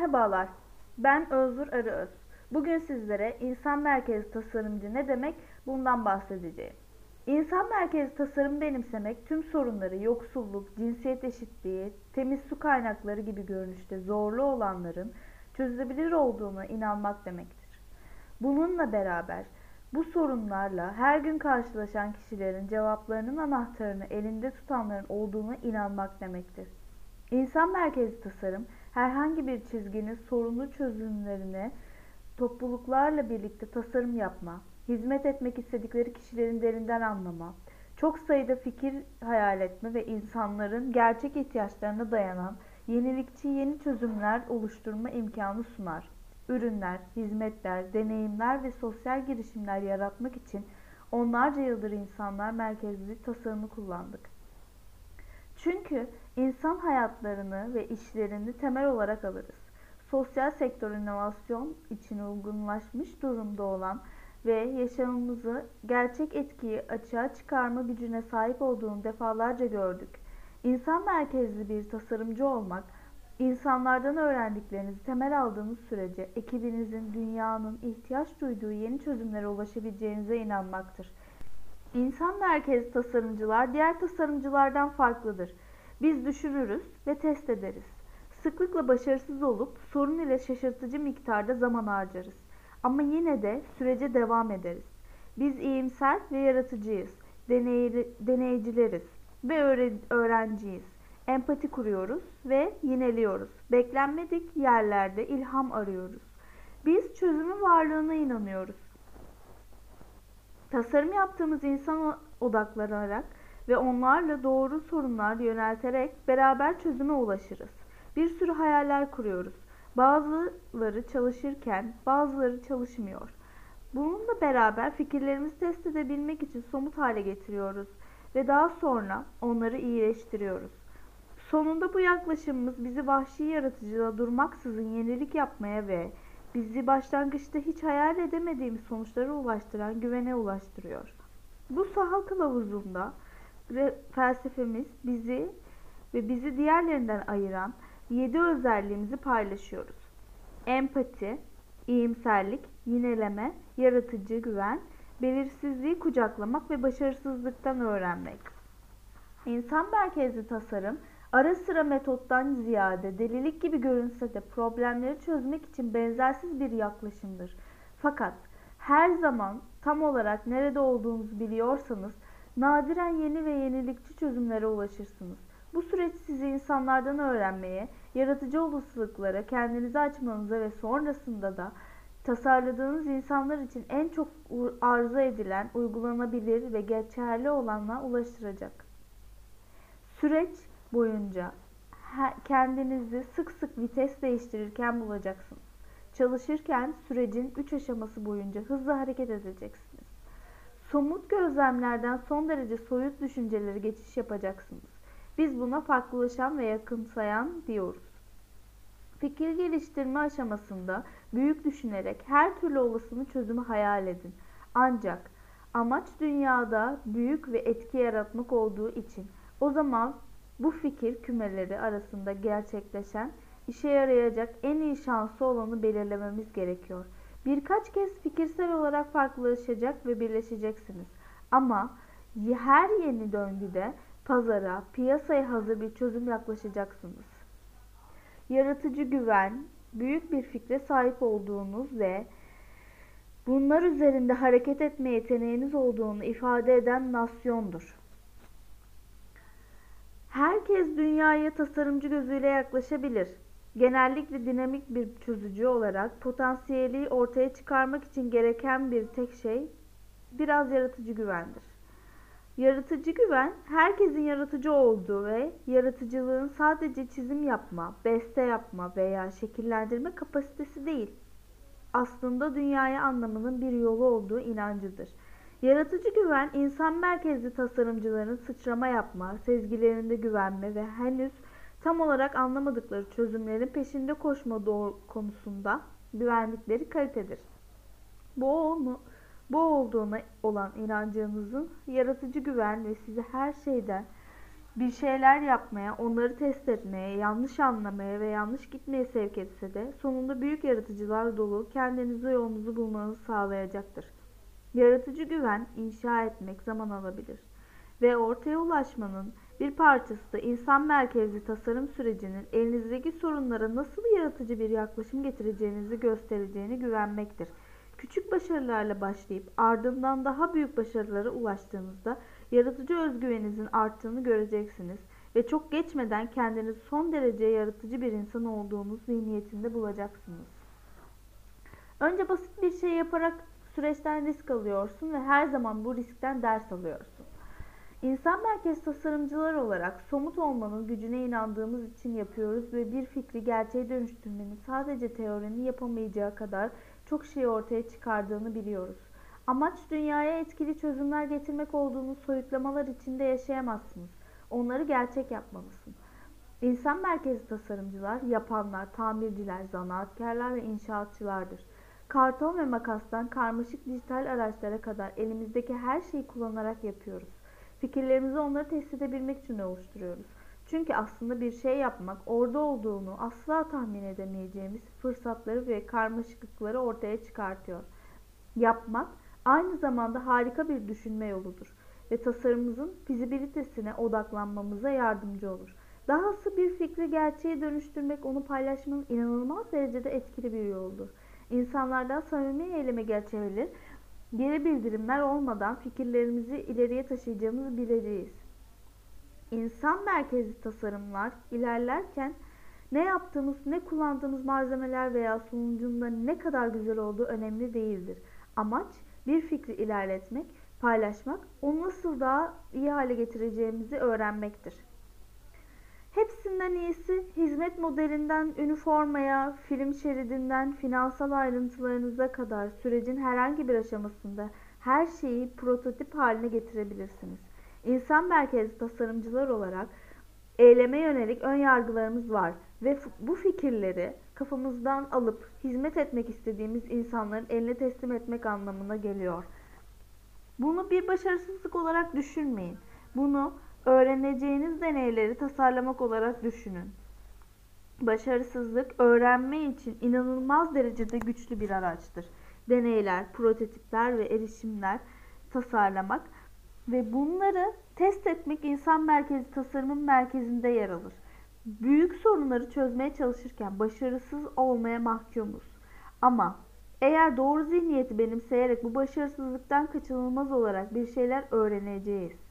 Merhabalar, ben Özgür Arıöz. Bugün sizlere insan merkezli tasarımcı ne demek bundan bahsedeceğim. İnsan merkezli tasarım benimsemek tüm sorunları yoksulluk, cinsiyet eşitliği, temiz su kaynakları gibi görünüşte zorlu olanların çözülebilir olduğuna inanmak demektir. Bununla beraber bu sorunlarla her gün karşılaşan kişilerin cevaplarının anahtarını elinde tutanların olduğuna inanmak demektir. İnsan merkezli tasarım herhangi bir çizginin sorunlu çözümlerine topluluklarla birlikte tasarım yapma, hizmet etmek istedikleri kişilerin derinden anlama, çok sayıda fikir hayal etme ve insanların gerçek ihtiyaçlarına dayanan yenilikçi yeni çözümler oluşturma imkanı sunar. Ürünler, hizmetler, deneyimler ve sosyal girişimler yaratmak için onlarca yıldır insanlar merkezli tasarımı kullandık. Çünkü insan hayatlarını ve işlerini temel olarak alırız. Sosyal sektör inovasyon için uygunlaşmış durumda olan ve yaşamımızı gerçek etkiyi açığa çıkarma gücüne sahip olduğunu defalarca gördük. İnsan merkezli bir tasarımcı olmak, insanlardan öğrendiklerinizi temel aldığınız sürece ekibinizin dünyanın ihtiyaç duyduğu yeni çözümlere ulaşabileceğinize inanmaktır. İnsan merkezli tasarımcılar diğer tasarımcılardan farklıdır. Biz düşünürüz ve test ederiz. Sıklıkla başarısız olup sorun ile şaşırtıcı miktarda zaman harcarız. Ama yine de sürece devam ederiz. Biz iyimser ve yaratıcıyız. Deney, deneyicileriz ve öğrenciyiz. Empati kuruyoruz ve yineliyoruz. Beklenmedik yerlerde ilham arıyoruz. Biz çözümün varlığına inanıyoruz. Tasarım yaptığımız insan odaklanarak ve onlarla doğru sorunlar yönelterek beraber çözüme ulaşırız. Bir sürü hayaller kuruyoruz. Bazıları çalışırken bazıları çalışmıyor. Bununla beraber fikirlerimizi test edebilmek için somut hale getiriyoruz ve daha sonra onları iyileştiriyoruz. Sonunda bu yaklaşımımız bizi vahşi yaratıcılığa durmaksızın yenilik yapmaya ve bizi başlangıçta hiç hayal edemediğimiz sonuçlara ulaştıran güvene ulaştırıyor. Bu saha kılavuzunda felsefemiz bizi ve bizi diğerlerinden ayıran yedi özelliğimizi paylaşıyoruz. Empati, iyimserlik, yineleme, yaratıcı güven, belirsizliği kucaklamak ve başarısızlıktan öğrenmek. İnsan merkezli tasarım ara sıra metottan ziyade delilik gibi görünse de problemleri çözmek için benzersiz bir yaklaşımdır. Fakat her zaman tam olarak nerede olduğunuzu biliyorsanız nadiren yeni ve yenilikçi çözümlere ulaşırsınız. Bu süreç sizi insanlardan öğrenmeye, yaratıcı olasılıklara kendinizi açmanıza ve sonrasında da tasarladığınız insanlar için en çok arzu edilen, uygulanabilir ve geçerli olanla ulaştıracak. Süreç boyunca kendinizi sık sık vites değiştirirken bulacaksınız. Çalışırken sürecin 3 aşaması boyunca hızlı hareket edeceksiniz. Somut gözlemlerden son derece soyut düşüncelere geçiş yapacaksınız. Biz buna farklılaşan ve yakınsayan diyoruz. Fikir geliştirme aşamasında büyük düşünerek her türlü olasılığı çözümü hayal edin. Ancak amaç dünyada büyük ve etki yaratmak olduğu için o zaman bu fikir kümeleri arasında gerçekleşen işe yarayacak en iyi şansı olanı belirlememiz gerekiyor. Birkaç kez fikirsel olarak farklılaşacak ve birleşeceksiniz. Ama her yeni döngüde pazara, piyasaya hazır bir çözüm yaklaşacaksınız. Yaratıcı güven, büyük bir fikre sahip olduğunuz ve bunlar üzerinde hareket etme yeteneğiniz olduğunu ifade eden nasyondur. Herkes dünyaya tasarımcı gözüyle yaklaşabilir. Genellikle dinamik bir çözücü olarak potansiyeli ortaya çıkarmak için gereken bir tek şey biraz yaratıcı güvendir. Yaratıcı güven, herkesin yaratıcı olduğu ve yaratıcılığın sadece çizim yapma, beste yapma veya şekillendirme kapasitesi değil. Aslında dünyayı anlamanın bir yolu olduğu inancıdır. Yaratıcı güven, insan merkezli tasarımcıların sıçrama yapma, sezgilerinde güvenme ve henüz tam olarak anlamadıkları çözümlerin peşinde koşma konusunda güvendikleri kalitedir. Bu onu bu olduğuna olan inancınızın yaratıcı güven ve sizi her şeyden bir şeyler yapmaya, onları test etmeye, yanlış anlamaya ve yanlış gitmeye sevk etse de sonunda büyük yaratıcılar dolu kendinize yolunuzu bulmanızı sağlayacaktır. Yaratıcı güven inşa etmek zaman alabilir ve ortaya ulaşmanın bir parçası da insan merkezli tasarım sürecinin elinizdeki sorunlara nasıl yaratıcı bir yaklaşım getireceğinizi göstereceğini güvenmektir. Küçük başarılarla başlayıp ardından daha büyük başarılara ulaştığınızda yaratıcı özgüveninizin arttığını göreceksiniz ve çok geçmeden kendinizi son derece yaratıcı bir insan olduğunuz zihniyetinde bulacaksınız. Önce basit bir şey yaparak süreçten risk alıyorsun ve her zaman bu riskten ders alıyorsun. İnsan merkez tasarımcılar olarak somut olmanın gücüne inandığımız için yapıyoruz ve bir fikri gerçeğe dönüştürmenin sadece teorinin yapamayacağı kadar çok şey ortaya çıkardığını biliyoruz. Amaç dünyaya etkili çözümler getirmek olduğunu soyutlamalar içinde yaşayamazsınız. Onları gerçek yapmalısın. İnsan merkezli tasarımcılar, yapanlar, tamirciler, zanaatkarlar ve inşaatçılardır. Karton ve makastan karmaşık dijital araçlara kadar elimizdeki her şeyi kullanarak yapıyoruz. Fikirlerimizi onları test edebilmek için oluşturuyoruz. Çünkü aslında bir şey yapmak, orada olduğunu asla tahmin edemeyeceğimiz fırsatları ve karmaşıklıkları ortaya çıkartıyor. Yapmak aynı zamanda harika bir düşünme yoludur ve tasarımımızın fizibilitesine odaklanmamıza yardımcı olur. Dahası bir fikri gerçeğe dönüştürmek, onu paylaşmanın inanılmaz derecede etkili bir yoldur. İnsanlardan samimi eyleme geçebilir, geri bildirimler olmadan fikirlerimizi ileriye taşıyacağımızı bileceğiz. İnsan merkezli tasarımlar ilerlerken ne yaptığımız, ne kullandığımız malzemeler veya sunucunun ne kadar güzel olduğu önemli değildir. Amaç bir fikri ilerletmek, paylaşmak, onu nasıl daha iyi hale getireceğimizi öğrenmektir. Hepsinden iyisi hizmet modelinden üniformaya, film şeridinden finansal ayrıntılarınıza kadar sürecin herhangi bir aşamasında her şeyi prototip haline getirebilirsiniz. İnsan merkezli tasarımcılar olarak eyleme yönelik ön yargılarımız var ve bu fikirleri kafamızdan alıp hizmet etmek istediğimiz insanların eline teslim etmek anlamına geliyor. Bunu bir başarısızlık olarak düşünmeyin. Bunu öğreneceğiniz deneyleri tasarlamak olarak düşünün. Başarısızlık öğrenme için inanılmaz derecede güçlü bir araçtır. Deneyler, prototipler ve erişimler tasarlamak ve bunları test etmek insan merkezi tasarımın merkezinde yer alır. Büyük sorunları çözmeye çalışırken başarısız olmaya mahkumuz. Ama eğer doğru zihniyeti benimseyerek bu başarısızlıktan kaçınılmaz olarak bir şeyler öğreneceğiz.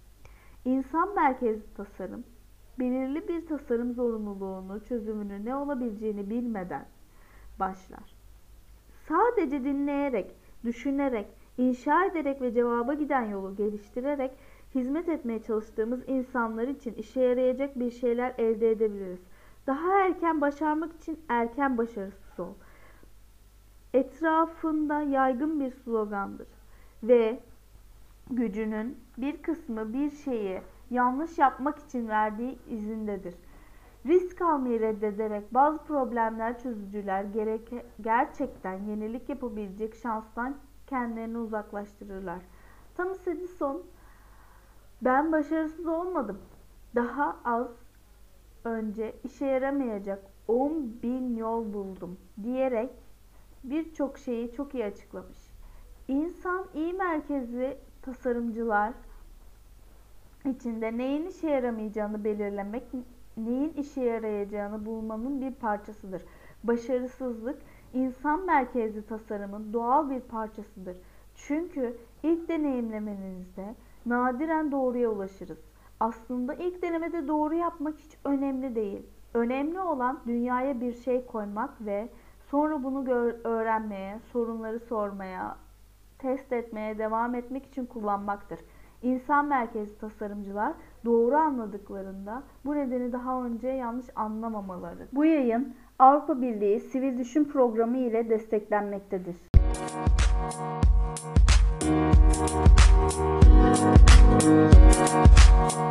İnsan merkezli tasarım, belirli bir tasarım zorunluluğunu, çözümünü ne olabileceğini bilmeden başlar. Sadece dinleyerek, düşünerek, inşa ederek ve cevaba giden yolu geliştirerek hizmet etmeye çalıştığımız insanlar için işe yarayacak bir şeyler elde edebiliriz. Daha erken başarmak için erken başarısız ol. Etrafında yaygın bir slogandır ve gücünün bir kısmı bir şeyi yanlış yapmak için verdiği izindedir. Risk almayı reddederek bazı problemler çözücüler gerek, gerçekten yenilik yapabilecek şanstan kendilerini uzaklaştırırlar. Thomas Edison ben başarısız olmadım. Daha az önce işe yaramayacak 10 bin yol buldum diyerek birçok şeyi çok iyi açıklamış. İnsan iyi merkezli tasarımcılar içinde neyin işe yaramayacağını belirlemek, neyin işe yarayacağını bulmanın bir parçasıdır. Başarısızlık insan merkezli tasarımın doğal bir parçasıdır. Çünkü ilk deneyimlemenizde nadiren doğruya ulaşırız. Aslında ilk denemede doğru yapmak hiç önemli değil. Önemli olan dünyaya bir şey koymak ve sonra bunu öğrenmeye, sorunları sormaya, test etmeye devam etmek için kullanmaktır. İnsan merkezli tasarımcılar doğru anladıklarında bu nedeni daha önce yanlış anlamamaları. Bu yayın Avrupa Birliği Sivil Düşün Programı ile desteklenmektedir. Müzik